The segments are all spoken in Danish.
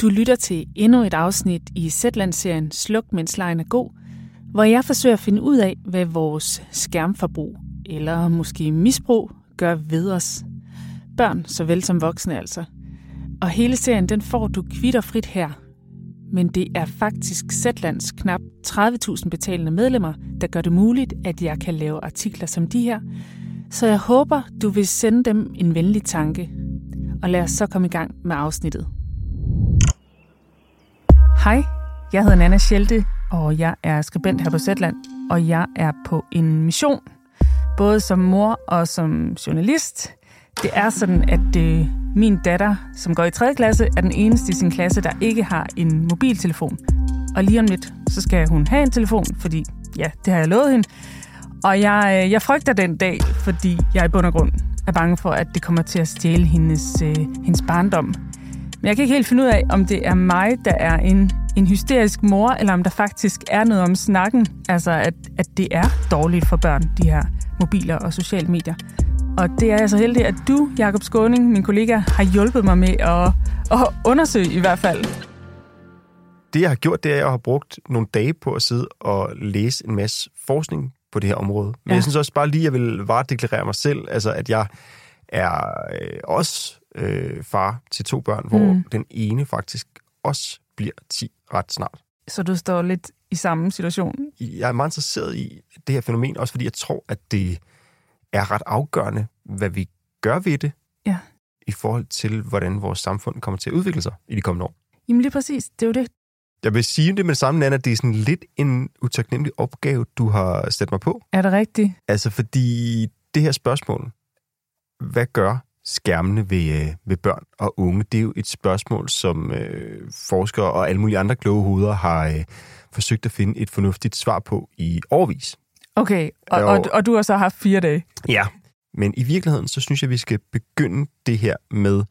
Du lytter til endnu et afsnit i Zetland-serien Sluk, mens lejen er god, hvor jeg forsøger at finde ud af, hvad vores skærmforbrug, eller måske misbrug, gør ved os. Børn såvel som voksne altså. Og hele serien den får du kvitterfrit her. Men det er faktisk Zetlands knap 30.000 betalende medlemmer, der gør det muligt, at jeg kan lave artikler som de her. Så jeg håber, du vil sende dem en venlig tanke. Og lad os så komme i gang med afsnittet. Hej, jeg hedder Nana Schelte, og jeg er skribent her på Zetland, og jeg er på en mission, både som mor og som journalist. Det er sådan, at øh, min datter, som går i 3. klasse, er den eneste i sin klasse, der ikke har en mobiltelefon. Og lige om lidt, så skal hun have en telefon, fordi ja, det har jeg lovet hende. Og jeg, øh, jeg frygter den dag, fordi jeg i bund og grund er bange for, at det kommer til at stjæle hendes, øh, hendes barndom. Men jeg kan ikke helt finde ud af, om det er mig, der er en, en hysterisk mor, eller om der faktisk er noget om snakken. Altså, at, at det er dårligt for børn, de her mobiler og sociale medier. Og det er jeg så heldig, at du, Jakob Skåning, min kollega, har hjulpet mig med at, at undersøge i hvert fald. Det, jeg har gjort, det er, at jeg har brugt nogle dage på at sidde og læse en masse forskning på det her område. Men ja. jeg synes også bare lige, at jeg vil varedeklarere mig selv, altså at jeg er øh, også øh, far til to børn, hvor mm. den ene faktisk også bliver 10 ret snart. Så du står lidt i samme situation? Jeg er meget interesseret i det her fænomen, også fordi jeg tror, at det er ret afgørende, hvad vi gør ved det, ja. i forhold til, hvordan vores samfund kommer til at udvikle sig i de kommende år. Jamen lige præcis, det er jo det. Jeg vil sige det med det samme, Nana, at det er sådan lidt en utaknemmelig opgave, du har sat mig på. Er det rigtigt? Altså, fordi det her spørgsmål, hvad gør skærmene ved, øh, ved børn og unge, det er jo et spørgsmål, som øh, forskere og alle mulige andre kloge hoveder har øh, forsøgt at finde et fornuftigt svar på i årvis. Okay, og, og, og du har så haft fire dage? Ja, men i virkeligheden, så synes jeg, vi skal begynde det her med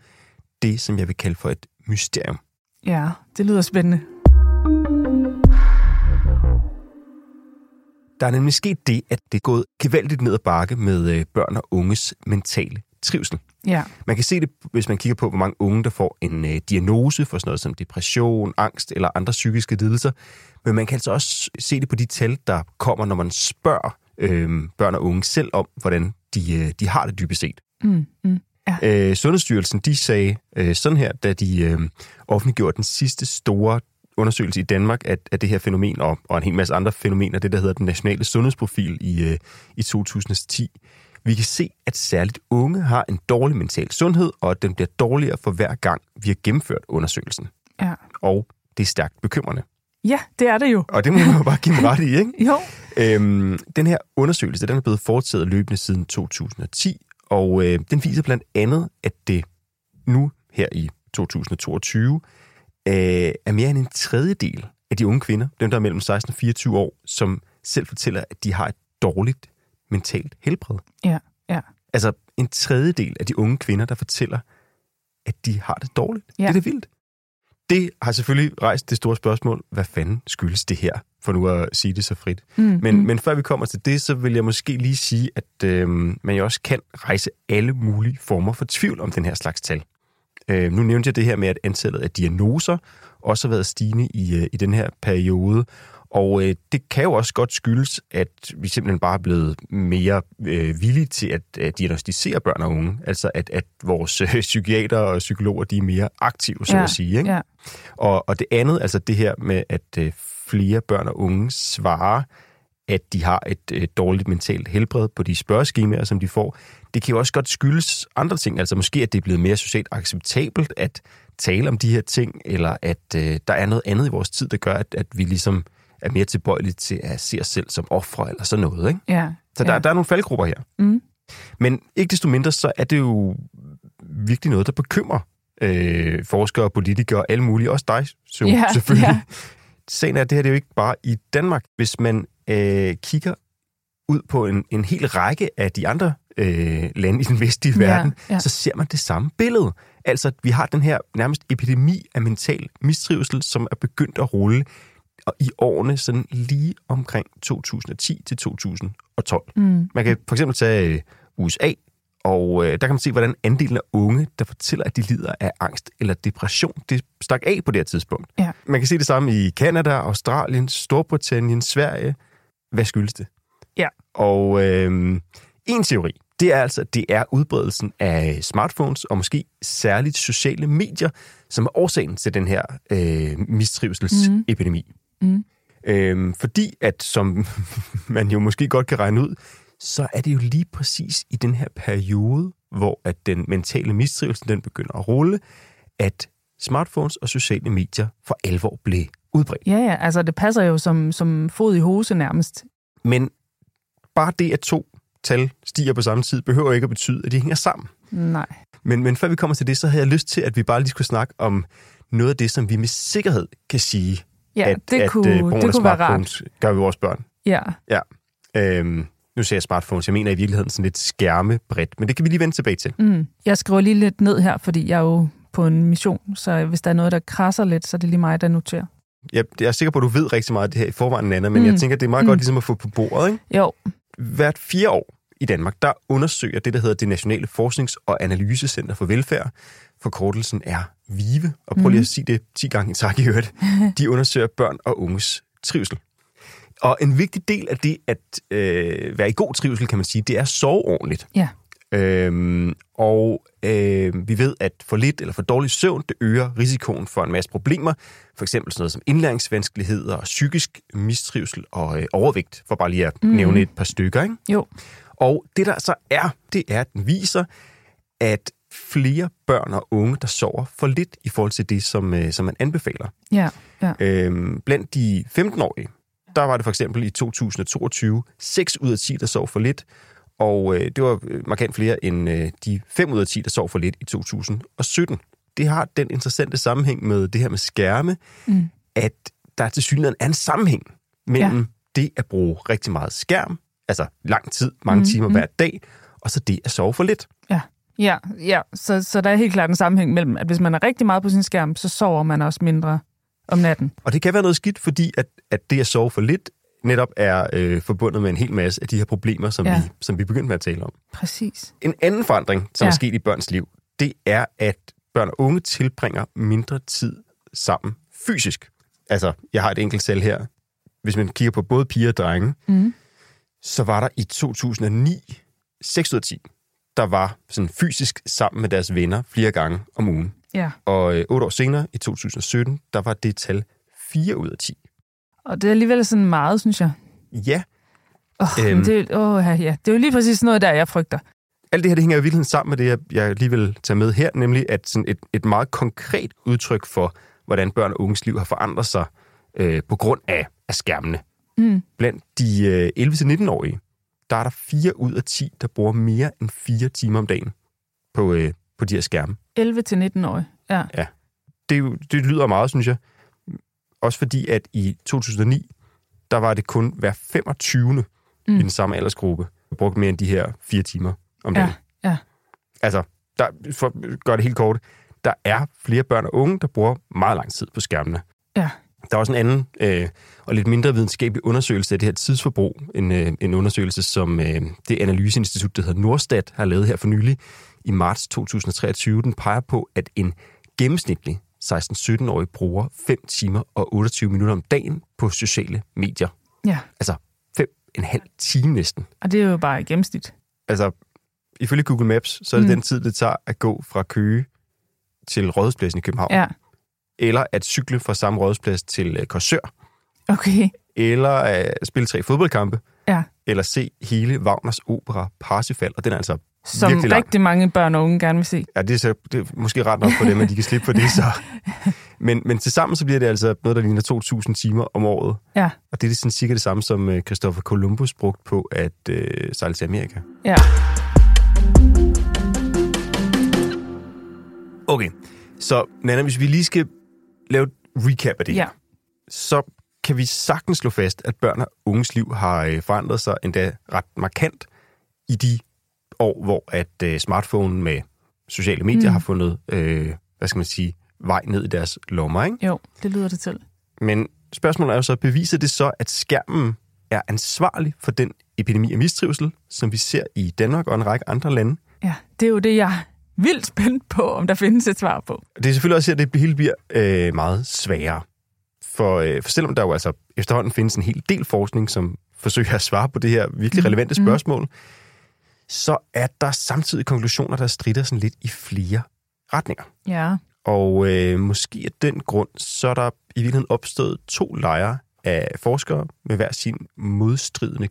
det, som jeg vil kalde for et mysterium. Ja, det lyder spændende. Der er nemlig sket det, at det er gået gevaldigt ned ad bakke med øh, børn og unges mentale trivsel. Ja. Man kan se det, hvis man kigger på, hvor mange unge, der får en øh, diagnose for sådan noget som depression, angst eller andre psykiske lidelser. Men man kan altså også se det på de tal, der kommer, når man spørger øh, børn og unge selv om, hvordan de, øh, de har det dybest set. Mm, mm, ja. øh, Sundhedsstyrelsen de sagde øh, sådan her, da de øh, offentliggjorde den sidste store undersøgelse i Danmark af, af det her fænomen, og, og en hel masse andre fænomener, det der hedder den nationale sundhedsprofil i, øh, i 2010. Vi kan se, at særligt unge har en dårlig mental sundhed, og at den bliver dårligere for hver gang, vi har gennemført undersøgelsen. Ja. Og det er stærkt bekymrende. Ja, det er det jo. Og det må man jo bare give ret i, ikke? Jo. Øhm, den her undersøgelse, den er blevet foretaget løbende siden 2010, og øh, den viser blandt andet, at det nu her i 2022 øh, er mere end en tredjedel af de unge kvinder, dem der er mellem 16 og 24 år, som selv fortæller, at de har et dårligt mentalt helbred. Ja, ja. Altså en tredjedel af de unge kvinder, der fortæller, at de har det dårligt. Ja. Det er da vildt. Det har selvfølgelig rejst det store spørgsmål, hvad fanden skyldes det her, for nu at sige det så frit. Mm, Men, mm. men før vi kommer til det, så vil jeg måske lige sige, at øh, man jo også kan rejse alle mulige former for tvivl om den her slags tal. Øh, nu nævnte jeg det her med, at antallet af diagnoser også har været stigende i, øh, i den her periode, og øh, det kan jo også godt skyldes, at vi simpelthen bare er blevet mere øh, villige til at, at diagnostisere børn og unge. Altså at, at vores øh, psykiater og psykologer, de er mere aktive, så ja, at sige. Ikke? Ja. Og, og det andet, altså det her med, at øh, flere børn og unge svarer, at de har et øh, dårligt mentalt helbred på de spørgeskemaer, som de får, det kan jo også godt skyldes andre ting. Altså måske, at det er blevet mere socialt acceptabelt at tale om de her ting, eller at øh, der er noget andet i vores tid, der gør, at, at vi ligesom er mere tilbøjelige til at se os selv som ofre eller sådan noget. Ikke? Ja. Så der, ja. der er nogle faldgrupper her. Mm. Men ikke desto mindre, så er det jo virkelig noget, der bekymrer øh, forskere, politikere og alle mulige, også dig så, Ja, selvfølgelig. ja. Sagen er, at det her det er jo ikke bare i Danmark. Hvis man øh, kigger ud på en, en hel række af de andre øh, lande i den vestlige Ja, verden, så ser man det samme billede. Altså, vi har den her nærmest epidemi af mental mistrivsel, som er begyndt at rulle og i årene sådan lige omkring 2010 til 2012. Mm. Man kan for eksempel tage øh, USA, og øh, der kan man se, hvordan andelen af unge, der fortæller, at de lider af angst eller depression, det stak af på det her tidspunkt. Ja. Man kan se det samme i Kanada, Australien, Storbritannien, Sverige. Hvad skyldes det? Ja. Og øh, en teori, det er altså, at det er udbredelsen af smartphones og måske særligt sociale medier, som er årsagen til den her øh, mistrivselsepidemi. Mm. Øhm, fordi at, som man jo måske godt kan regne ud, så er det jo lige præcis i den her periode, hvor at den mentale mistrivsel den begynder at rulle, at smartphones og sociale medier for alvor blev udbredt. Ja, ja, altså det passer jo som, som fod i hose nærmest. Men bare det, at to tal stiger på samme tid, behøver ikke at betyde, at de hænger sammen. Nej. Men, men før vi kommer til det, så havde jeg lyst til, at vi bare lige skulle snakke om noget af det, som vi med sikkerhed kan sige, Ja, at, det at kunne, øh, brugen det af kunne være rart. smartphones gør ved vores børn. Ja, Øhm, nu siger jeg smartphones, jeg mener i virkeligheden sådan lidt skærmebredt, men det kan vi lige vende tilbage til. mm. Jeg skriver lige lidt ned her, fordi jeg er jo på en mission, så hvis der er noget, der krasser lidt, så er det lige mig, der noterer. Jeg, jeg er sikker på, at du ved rigtig meget af det her i forvejen, Nana, men mm. Jeg tænker, det er meget. Mm. godt ligesom at få på bordet. Ikke? Jo, Hvert fire år i Danmark, der undersøger det, der hedder det Nationale Forsknings- og Analysecenter for Velfærd. Forkortelsen er VIVE, og prøv lige Mhm. at sige det 10 gange i træk i øvrigt. De undersøger børn og unges trivsel. Og en vigtig del af det at øh, være i god trivsel, kan man sige, det er at sove ordentligt. Ja. Øhm, og øh, vi ved, at for lidt eller for dårlig søvn, det øger risikoen for en masse problemer. For eksempel sådan noget som indlæringsvanskeligheder, psykisk mistrivsel og øh, overvægt, for bare lige at mm. Mhm. nævne et par stykker. Ikke? jo. Og det der så er, det er, at den viser, at flere børn og unge, der sover for lidt i forhold til det, som, øh, som man anbefaler. Ja, ja. Øhm, blandt de 15-årige, der var det for eksempel i 2022 6 ud af 10, der sov for lidt, og øh, det var øh, markant flere end øh, de 5 ud af 10, der sov for lidt i 2017. Det har den interessante sammenhæng med det her med skærme, Mm. at der til synligheden er en sammenhæng mellem Ja. det at bruge rigtig meget skærm, altså lang tid, mange Mm, timer mm. hver dag, og så det at sove for lidt. Ja, ja. Så, så der er helt klart en sammenhæng mellem, at hvis man er rigtig meget på sin skærm, så sover man også mindre om natten. Og det kan være noget skidt, fordi at, at det at sove for lidt netop er øh, forbundet med en hel masse af de her problemer, som, Ja. vi, som vi begyndte med at tale om. Præcis. En anden forandring, som ja. Ja. er sket i børns liv, det er, at børn og unge tilbringer mindre tid sammen fysisk. Altså, jeg har et enkelt tal her. Hvis man kigger på både piger og drenge, Mm. Så var der i 2009 6 ud af 10, der var sådan fysisk sammen med deres venner flere gange om ugen. Ja, Og øh, otte år senere, i 2017, der var det tal 4 ud af 10. og det er alligevel sådan meget, synes jeg. Ja, Oh, Øhm. det, oh, ja, ja. det er jo lige præcis noget der, jeg frygter. alt det her det hænger jo i virkeligheden sammen med det, jeg, jeg lige vil tage med her, nemlig at sådan et, et meget konkret udtryk for, hvordan børn og unges liv har forandret sig øh, på grund af, af skærmene. Mm. Blandt de øh, 11-19-årige, der er der 4 ud af 10, der bruger mere end 4 timer om dagen på, øh, på de her skærme. 11 til 19 år. Ja. Det, det lyder meget, synes jeg. Også fordi, at i 2009, der var det kun hver 25. Mm. Mm. i den samme aldersgruppe, der brugte mere end de her 4 timer om dagen. Ja, ja. Altså, der, for at gøre det helt kort, der er flere børn og unge, der bruger meget lang tid på skærmene. Ja. Der er også en anden øh, og lidt mindre videnskabelig undersøgelse af det her tidsforbrug. En, øh, en undersøgelse, som øh, det analyseinstitut, der hedder Norstat, har lavet her for nylig i marts 2023. Den peger på, at en gennemsnitlig 16-17-årig bruger 5 timer og 28 minutter om dagen på sociale medier. ja. Altså fem en halv time næsten. Og det er jo bare i gennemsnit. Altså, ifølge Google Maps, så er det. Mm. den tid, det tager at gå fra Køge til Rådhuspladsen i København. Ja, Eller at cykle fra samme Rådhusplads til øh, Korsør. okay. Eller at spille tre fodboldkampe. Ja. Eller se hele Wagners opera Parsifal. Og den er altså Som virkelig lang. rigtig mange børn og unge gerne vil se. Ja, det er, så, det er måske ret nok for dem, at de kan slippe for det så. Men, men til sammen så bliver det altså noget, der ligner 2.000 timer om året. Ja, Og det er sådan cirka det samme, som øh, Christopher Columbus brugte på at øh, sejle til Amerika. ja. Okay, så Nana, hvis vi lige skal lave et recap af det, Ja, så kan vi sagtens slå fast, at børn og unges liv har øh, forandret sig endda ret markant i de år, hvor at øh, smartphone med sociale medier mm. Har fundet, øh, hvad skal man sige, vej ned i deres lommer. Ikke? jo, det lyder det til. Men spørgsmålet er jo så, beviser det så, at skærmen er ansvarlig for den epidemi af mistrivsel, som vi ser i Danmark og en række andre lande? Ja, det er jo det, jeg vildt spændt på, om der findes et svar på. Det er selvfølgelig også her, at det hele bliver øh, meget sværere. For, øh, for selvom der jo altså efterhånden findes en hel del forskning, som forsøger at svare på det her virkelig relevante spørgsmål, mm. så er der samtidig konklusioner, der strider sådan lidt i flere retninger. Ja. Og øh, måske af den grund, så er der i virkeligheden opstået to lejre af forskere med hver sin modstridende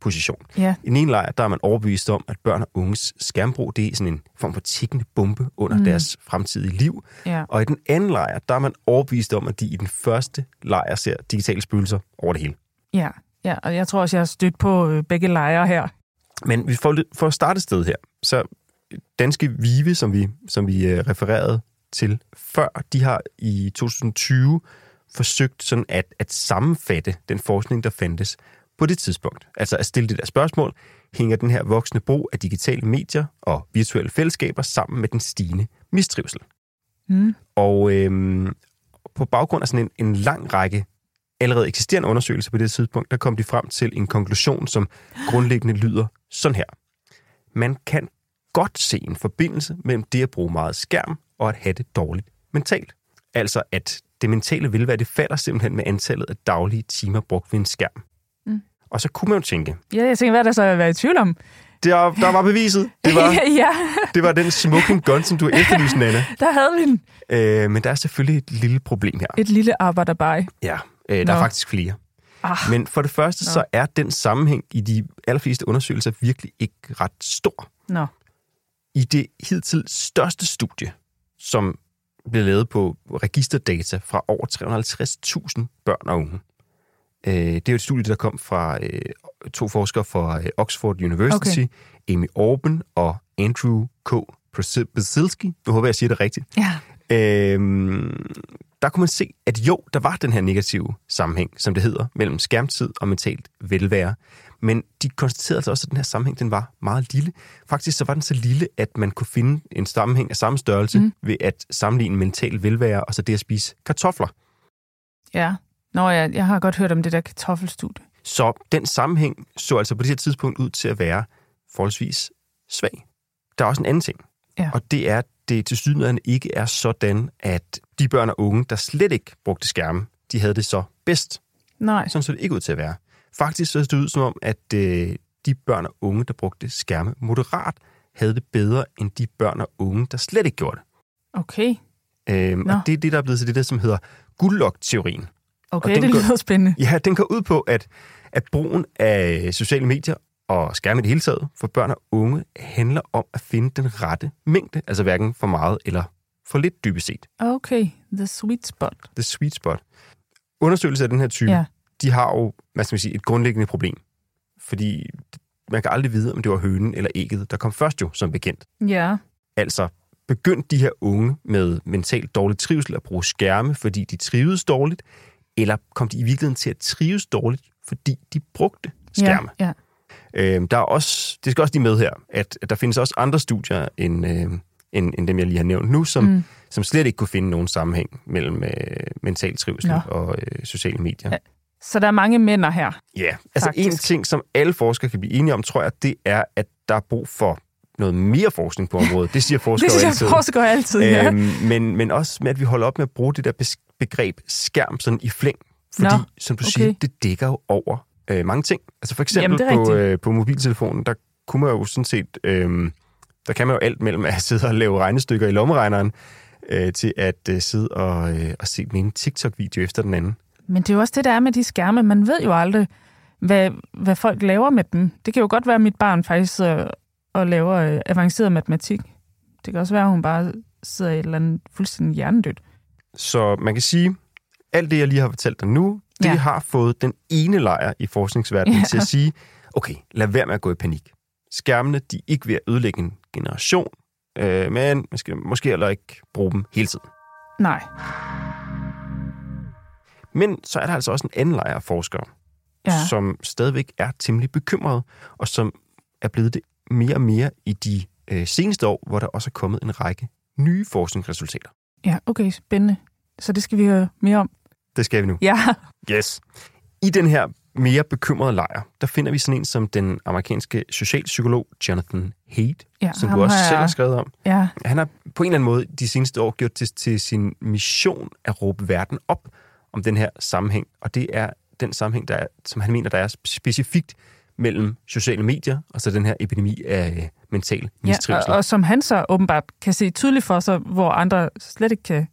grundposition. Ja. I den ene lejr, der er man overbevist om, at børn og unges skærmbrug, det er sådan en form for tikkende bombe under mm. deres fremtidige liv. Ja. Og i den anden lejr, der er man overbevist om, at de i den første lejr ser digitale spøgelser over det hele. Ja. ja, og jeg tror også, jeg har stødt på øh, begge lejre her. Men vi får, for at starte et sted her, så danske Vive, som vi, som vi øh, refererede til før, de har i 2020 forsøgt sådan at, at sammenfatte den forskning, der fandtes på det tidspunkt. Altså at stille det der spørgsmål, hænger den her voksne brug af digitale medier og virtuelle fællesskaber sammen med den stigende mistrivsel? Mm. Og øhm, på baggrund af sådan en, en lang række allerede eksisterende undersøgelser på det tidspunkt, der kom de frem til en konklusion, som grundlæggende lyder sådan her. Man kan godt se en forbindelse mellem det at bruge meget skærm og at have det dårligt mentalt. Altså at det mentale velvære, det falder simpelthen med antallet af daglige timer brugt ved en skærm. Og så kunne man jo tænke, Ja, jeg tænker, hvad er der så at være i tvivl om? der, der var beviset. Det var, ja, det var den smoking gun, som du efterlyste, Nana. der havde vi den. Øh, men der er selvfølgelig et lille problem her. Et lille arbejderbej. Ja, øh, der er Nå. faktisk flere. Ah, Men for det første, Nå. så er den sammenhæng i de allerfleste undersøgelser virkelig ikke ret stor. nå. I det hidtil største studie, som blev lavet på registerdata fra over 350.000 børn og unge. Øh, Det er jo et studie, der kom fra øh, to forskere fra øh, Oxford University, Okay. Amy Orban og Andrew K. Basilski. Nu håber jeg, jeg siger det rigtigt. Ja. Øhm, der kunne man se, at jo, der var den her negative sammenhæng, som det hedder, mellem skærmtid og mentalt velvære. Men de konstaterede altså også, at den her sammenhæng den var meget lille. Faktisk så var den så lille, at man kunne finde en sammenhæng af samme størrelse mm. ved at sammenligne mental velvære og så det at spise kartofler. Ja. Nå, ja, jeg har godt hørt om det der kartoffelstudie. Så den sammenhæng så altså på det her tidspunkt ud til at være forholdsvis svag. Der er også en anden ting, Ja. og det er, at det til sydenlandet ikke er sådan, at de børn og unge, der slet ikke brugte skærme, de havde det så bedst. Nej. Sådan så det ikke ud til at være. Faktisk så det ud som om, at øh, de børn og unge, der brugte skærme moderat, havde det bedre end de børn og unge, der slet ikke gjorde det. Okay. Øhm, Nå. og det er det, der er blevet til det der, som hedder guldlok-teorien. Okay, den det går- lyder spændende. Ja, den går ud på, at, at brugen af sociale medier og skærme i det hele taget for børn og unge handler om at finde den rette mængde, altså hverken for meget eller for lidt dybest set. Okay, the sweet spot. The sweet spot. Undersøgelser af den her type, Ja. de har jo, hvad skal man sige, et grundlæggende problem. Fordi man kan aldrig vide, om det var hønen eller ægget, der kom først jo, som bekendt. Ja. Altså, begyndte de her unge med mentalt dårlig trivsel at bruge skærme, fordi de trivedes dårligt, eller kom de i virkeligheden til at trives dårligt, fordi de brugte skærme? Ja, ja. Øhm, der er også, det skal også lige med her, at, at der findes også andre studier end, øh, end, end dem, jeg lige har nævnt nu, som, Mm. som slet ikke kunne finde nogen sammenhæng mellem øh, mental trivsel Nå. og øh, sociale medier. Ja. Så der er mange mænder her. Ja, altså en Faktisk. ting, som alle forskere kan blive enige om, tror jeg, det er, at der er brug for noget mere forskning på området. Det siger forskere Det synes altid. forskere altid, ja. Øhm, men, men også med, at vi holder op med at bruge det der begreb skærm sådan i flæng. Fordi, Nå, som du okay. siger, det dækker jo over øh, mange ting. Altså for eksempel Jamen, på, øh, på mobiltelefonen, der kunne man jo sådan set, øh, der kan man jo alt mellem at sidde og lave regnestykker i lommeregneren, øh, til at øh, sidde og, øh, og se den ene TikTok-video efter den anden. Men det er jo også det, der er med de skærme. Man ved jo aldrig, hvad, hvad folk laver med dem. Det kan jo godt være, at mit barn faktisk sidder og laver øh, avanceret matematik. Det kan også være, at hun bare sidder i et eller andet fuldstændig hjernedødt. Så man kan sige, alt det, jeg lige har fortalt dig nu, det Ja. har fået den ene lejr i forskningsverdenen Ja. til at sige, okay, lad være med at gå i panik. Skærmene, de er ikke ved at ødelægge en generation, øh, men man skal måske heller ikke bruge dem hele tiden. Nej. Men så er der altså også en anden lejr af forskere, Ja. som stadigvæk er temmelig bekymrede, og som er blevet det mere og mere i de øh, seneste år, hvor der også er kommet en række nye forskningsresultater. Ja, okay, spændende. Så det skal vi høre mere om. Det skal vi nu. Ja, Yes. I den her mere bekymrede lejr, der finder vi sådan en som den amerikanske socialpsykolog Jonathan Haidt, Ja, som du også har selv har skrevet om. Ja, Han har på en eller anden måde de seneste år gjort det til sin mission at råbe verden op om den her sammenhæng. Og det er den sammenhæng, der er, som han mener, der er specifikt mellem sociale medier og så den her epidemi af øh, mental ja mistrivsel. og, og som han så åbenbart kan se tydeligt for sig, hvor andre slet ikke kan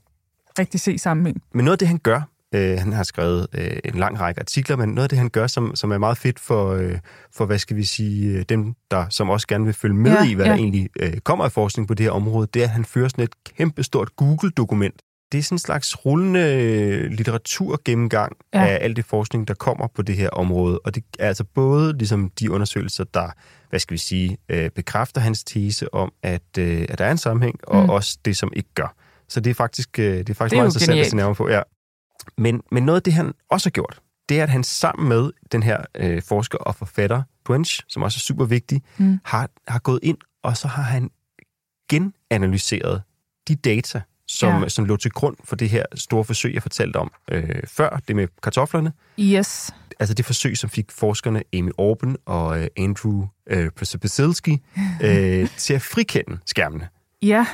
rigtig se sammenhæng. Men noget af det, han gør, øh, han har skrevet øh, en lang række artikler, men noget af det, han gør, som, som er meget fedt for, øh, for, hvad skal vi sige, øh, dem, der som også gerne vil følge med Ja, i, hvad ja. der egentlig øh, kommer af forskning på det her område, det er, at han fører sådan et kæmpestort Google-dokument. Det er sådan en slags rullende øh, litteraturgennemgang Ja. af al det forskning, der kommer på det her område. Og det er altså både ligesom de undersøgelser, der, hvad skal vi sige, øh, bekræfter hans tese om, at, øh, at der er en sammenhæng, og Mm. også det, som ikke gør. Så det er faktisk, øh, det er faktisk Det er meget interessant at se nærmere på. Ja. Men, men noget af det, han også har gjort, det er, at han sammen med den her øh, forsker og forfatter, Twench, som også er super vigtig, Mm. har, har gået ind, og så har han genanalyseret de data, som, Ja. som lå til grund for det her store forsøg, jeg fortalte om øh, før, det med kartoflerne. Yes. Altså det forsøg, som fik forskerne Amy Orben og øh, Andrew øh, Przepasilski øh, til at frikende skærmene Ja,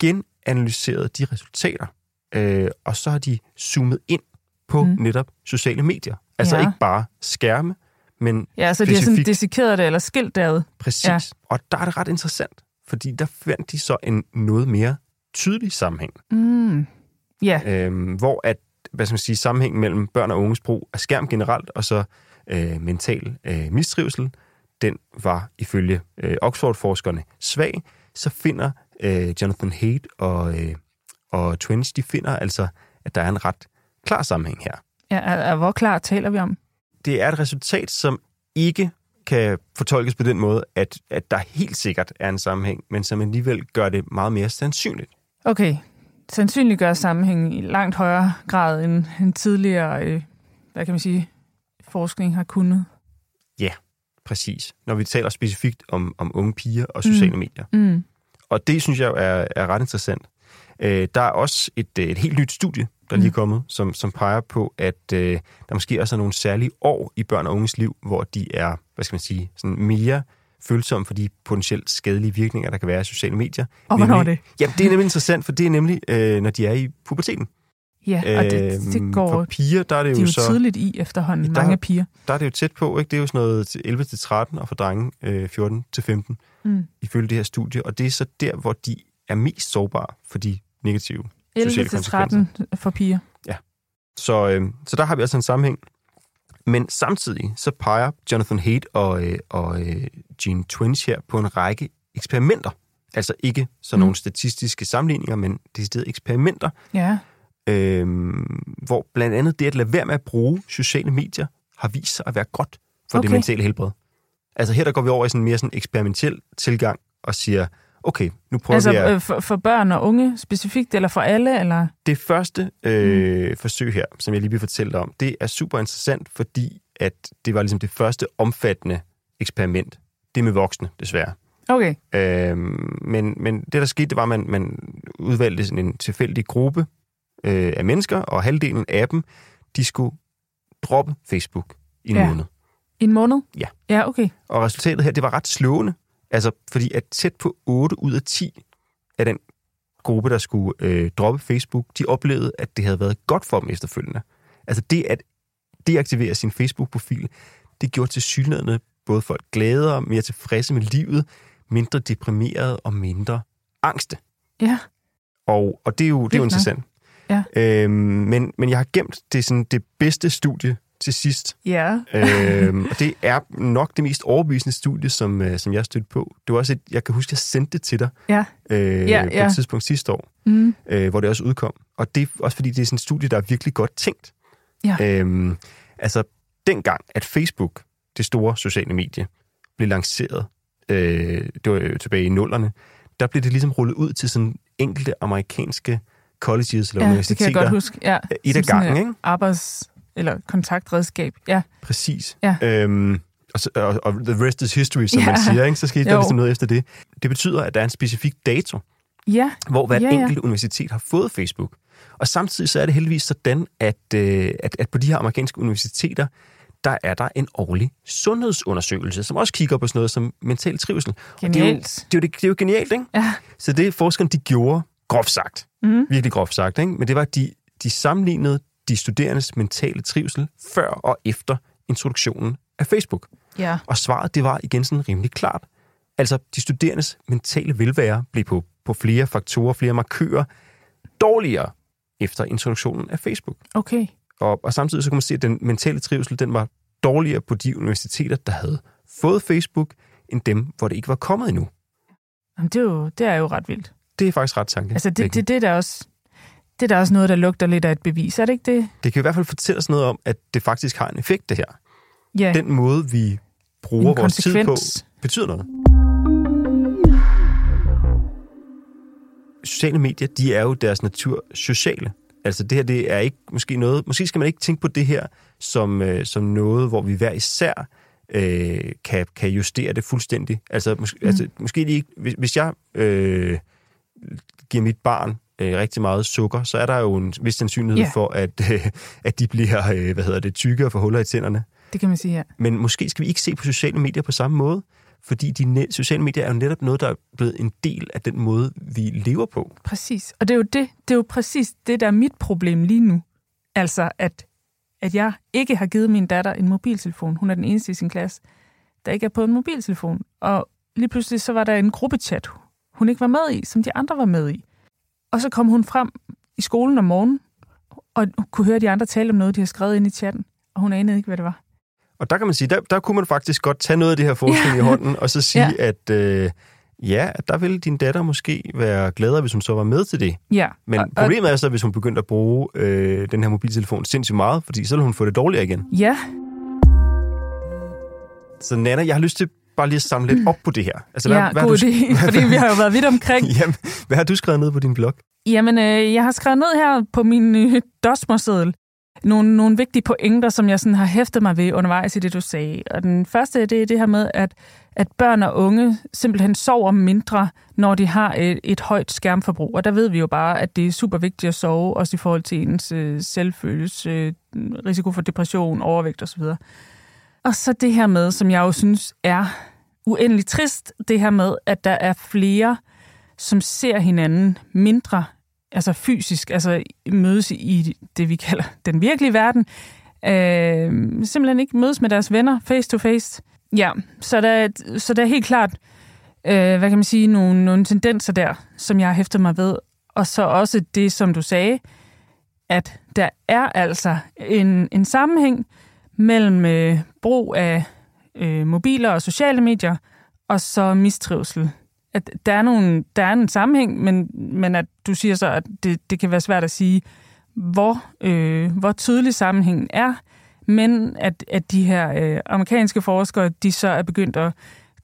genanalyseret de resultater, øh, og så har de zoomet ind på Mm. netop sociale medier. Altså Ja. ikke bare skærme, men ja så de har sådan dissekeret det, eller skilt det ad. præcis. Ja. Og der er det ret interessant, fordi der fandt de så en noget mere tydelig sammenhæng, Mm. Ja, øh, hvor at, hvad skal man sige, sammenhængen mellem børn og unges brug af skærm generelt, og så øh, mental øh, mistrivsel, den var ifølge øh, Oxford-forskerne svag, så finder øh, Jonathan Haidt og, øh, og Twins, de finder altså, at der er en ret klar sammenhæng her. ja er, er, hvor klar taler vi om? Det er et resultat, som ikke kan fortolkes på den måde, at, at der helt sikkert er en sammenhæng, men som alligevel gør det meget mere sandsynligt. Okay, sandsynliggør sammenhængen i langt højere grad end, end tidligere, øh, hvad kan man sige, forskning har kunnet. Præcis. Når vi taler specifikt om, om unge piger og sociale mm. medier. Mm. Og det synes jeg er, er ret interessant. Øh, der er også et, øh, et helt nyt studie, der lige er kommet, som, som peger på, at øh, der måske også er nogle særlige år i børn og unges liv, hvor de er, hvad skal man sige, sådan mere følsomme for de potentielt skadelige virkninger, der kan være af sociale medier. Og hvornår er det? Jamen, det er nemlig interessant, for det er nemlig, øh, når de er i puberteten. Ja, og det, det Øhm, går For piger, der er det de jo, jo så... tidligt i efterhånden, Der- mange piger. Der er det jo tæt på, ikke? Det er jo sådan noget til 11 til 13, og for drenge øh, 14 til 15, Mm. ifølge det her studie. Og det er så der, hvor de er mest sårbare for de negative 11 sociale til konsekvenser. 13 for piger. Så, øh, så der har vi altså en sammenhæng. Men samtidig så peger Jonathan Haidt og, øh, og øh, Gene Twins her på en række eksperimenter. Altså ikke sådan Mm. nogle statistiske sammenligninger, men deciderede eksperimenter, Ja, øh, hvor blandt andet det at lade være med at bruge sociale medier har vist sig at være godt for okay. Det mentale helbred. Altså her der går vi over i sådan en mere sådan eksperimentel tilgang og siger, okay, nu prøver altså vi at... øh, for, for børn og unge specifikt, eller for alle, eller? Det første øh, mm. forsøg her, som jeg lige vil fortælle dig om, det er super interessant, fordi at det var ligesom det første omfattende eksperiment. Det med voksne, desværre. Okay, Øhm, men, men det, der skete, det var, at man, man udvalgte sådan en tilfældig gruppe øh, af mennesker, og halvdelen af dem, de skulle droppe Facebook i en ja. måned. i en måned? Ja. Ja, okay. Og resultatet her, det var ret slående. Altså, fordi at tæt på 8 ud af 10 af den gruppe, der skulle øh, droppe Facebook, de oplevede, at det havde været godt for dem efterfølgende. Altså det at deaktivere sin Facebook-profil, det gjorde til synligheden både folk gladere, mere tilfredse med livet, mindre deprimerede og mindre angste. Ja, Og, og det er jo, det er jo interessant. Ja. Øhm, men, men jeg har gemt det, sådan, det bedste studie til sidst. ja. øhm, og det er nok det mest overbevisende studie, som, øh, som jeg stødte på. Det var også et, jeg kan huske, jeg sendte det til dig Ja. øh, Ja, på ja. et tidspunkt sidste år, Mm. øh, hvor det også udkom. Og det er også fordi, det er sådan et studie, der er virkelig godt tænkt. Ja. Øhm, altså, dengang, at Facebook, det store sociale medie, blev lanceret, øh, det var jo tilbage i nullerne, der blev det ligesom rullet ud til sådan enkelte amerikanske colleges eller Ja, det kan universiteter. jeg godt huske. Ja, Et af gangen, ikke? Arbejds- eller kontaktredskab. Ja, Præcis. Ja. Øhm, og, så, og, og the rest is history, som Ja. man siger. Ikke? Så skete der Jo. ligesom noget efter det. Det betyder, at der er en specifik dato, ja, hvor hvert Ja, ja, enkelt universitet har fået Facebook. Og samtidig så er det heldigvis sådan, at, øh, at, at på de her amerikanske universiteter, der er der en årlig sundhedsundersøgelse, som også kigger på sådan noget som mental trivsel. Og det, er jo, Genialt. det, er jo, det, det er jo genialt, ikke? Ja. Så det forskerne de gjorde, groft sagt, Mm. virkelig groft sagt, ikke? men det var, at de, de sammenlignede de studerendes mentale trivsel før og efter introduktionen af Facebook. Ja. Og svaret, det var igen sådan rimelig klart. Altså, de studerendes mentale velvære blev på, på flere faktorer, flere markører, dårligere efter introduktionen af Facebook. Okay. Og, og samtidig så kan man se, at den mentale trivsel, den var dårligere på de universiteter, der havde fået Facebook, end dem, hvor det ikke var kommet endnu. Jamen, det, er jo, det er jo ret vildt. Det er faktisk ret tanke. Altså, det, det, det, er da også, det er da også noget, der lugter lidt af et bevis, er det ikke det? det kan i hvert fald fortælle os noget om, at det faktisk har en effekt, det her. Ja, Den måde, vi bruger vores tid på, betyder noget. Sociale medier, de er jo deres natur sociale. Altså det her, det er ikke måske noget... Måske skal man ikke tænke på det her som, øh, som noget, hvor vi hver især øh, kan, kan justere det fuldstændig. Altså, mås- mm. altså måske lige, hvis, hvis jeg øh, giver mit barn øh, rigtig meget sukker, så er der jo en vis sandsynlighed Ja. for, at, øh, at de bliver, øh, hvad hedder det, tykke og får huller i tænderne. det kan man sige, ja. Men måske skal vi ikke se på sociale medier på samme måde, fordi de sociale medier er jo netop noget, der er blevet en del af den måde, vi lever på. Præcis. Og det er jo det, det er jo præcis det, der er mit problem lige nu. Altså, at, at jeg ikke har givet min datter en mobiltelefon. Hun er den eneste i sin klasse, der ikke er på en mobiltelefon. Og lige pludselig så var der en gruppechat, hun ikke var med i, som de andre var med i. Og så kom hun frem i skolen om morgenen, og kunne høre de andre tale om noget, de har skrevet ind i chatten. Og hun anede ikke, hvad det var. Og der kan man sige, der, der kunne man faktisk godt tage noget af det her forskning i hånden, og så sige, Ja. at øh, ja, at der ville din datter måske være gladere, hvis hun så var med til det. Ja. Men og, problemet er så, hvis hun begyndte at bruge øh, den her mobiltelefon sindssygt meget, fordi så ville hun få det dårligere igen. Ja, Så Nana, jeg har lyst til bare lige samle lidt op på det her. Altså, ja har god du, idé, fordi vi har jo været vidt omkring. Jamen, hvad har du skrevet ned på din blog? Jamen, øh, jeg har skrevet ned her på min øh, dosmerseddel nogle, nogle vigtige pointer, som jeg sådan har hæftet mig ved undervejs i det, du sagde. Og den første, det er det her med, at, at børn og unge simpelthen sover mindre, når de har et, et højt skærmforbrug. Og der ved vi jo bare, at det er super vigtigt at sove, også i forhold til ens øh, selvfølelse, øh, risiko for depression, overvægt osv. Og så det her med, som jeg jo synes er uendelig trist, det her med, at der er flere, som ser hinanden mindre, altså fysisk, altså mødes i det, vi kalder den virkelige verden, øh, simpelthen ikke mødes med deres venner face to face. Ja, så der, så der er helt klart, øh, hvad kan man sige, nogle, nogle tendenser der, som jeg har hæftet mig ved. Og så også det, som du sagde, at der er altså en, en sammenhæng mellem øh, brug af øh, mobiler og sociale medier, og så mistrivsel. At der er, nogle, der er en sammenhæng, men, men at du siger så, at det, det kan være svært at sige, hvor, øh, hvor tydelig sammenhængen er, men at, at de her øh, amerikanske forskere, de så er begyndt at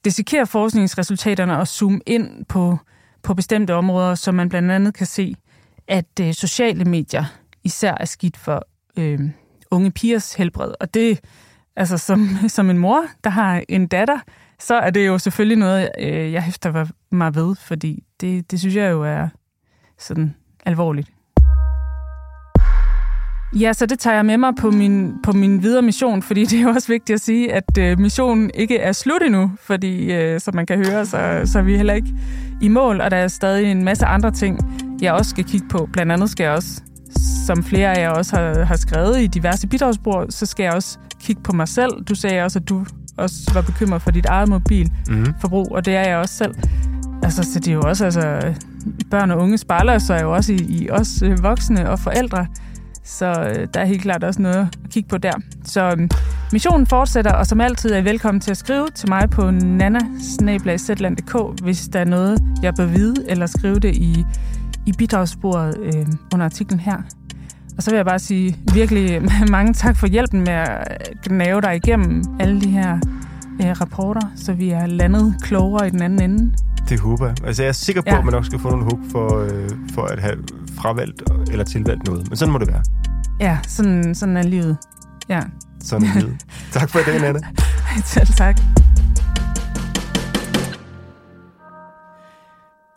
dissekere forskningsresultaterne og zoome ind på, på bestemte områder, så man blandt andet kan se, at øh, sociale medier især er skidt for øh, unge pigers helbred. Og det, altså som, som en mor, der har en datter, så er det jo selvfølgelig noget, øh, jeg hæfter mig ved, fordi det, det synes jeg jo er sådan alvorligt. Ja, så det tager jeg med mig på min, på min videre mission, fordi det er jo også vigtigt at sige, at øh, missionen ikke er slut endnu, fordi øh, som man kan høre, så, så er vi heller ikke i mål, og der er stadig en masse andre ting, jeg også skal kigge på. Blandt andet skal jeg også, som flere af jer også har, har skrevet i diverse bidragsbrug, så skal jeg også kigge på mig selv. Du sagde også, at du også var bekymret for dit eget mobilforbrug, Mm-hmm. og det er jeg også selv. Altså, så det er jo også, altså, børn og unge spejler sig jo også i, i os øh, voksne og forældre. Så øh, der er helt klart også noget at kigge på der. Så øh, missionen fortsætter, og som altid er I velkommen til at skrive til mig på nana hvis der er noget, jeg bør vide, eller skrive det i, i bidragsbordet øh, under artiklen her. Og så vil jeg bare sige virkelig mange tak for hjælpen med at gnave dig igennem alle de her øh, rapporter, så vi er landet klogere i den anden ende. Det håber jeg. Altså, jeg er sikker på, Ja. at man nok skal få nogle hug for, øh, for at have fravalgt eller tilvalgt noget. Men sådan må det være. Ja, sådan, sådan er livet. Ja, Sådan er livet. tak for i dag, Nana. selv tak.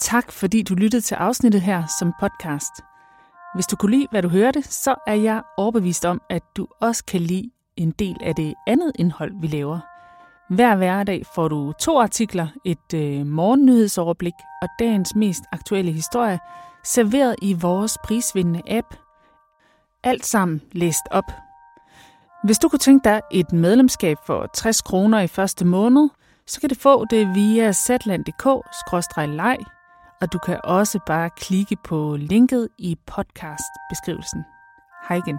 Tak fordi du lyttede til afsnittet her som podcast. Hvis du kunne lide, hvad du hørte, så er jeg overbevist om, at du også kan lide en del af det andet indhold, vi laver. Hver hverdag får du to artikler, et øh, morgennyhedsoverblik og dagens mest aktuelle historie, serveret i vores prisvindende app. Alt sammen læst op. Hvis du kunne tænke dig et medlemskab for 60 kroner i første måned, så kan du få det via zetland.dk-leg, og du kan også bare klikke på linket i podcast-beskrivelsen. Hej igen.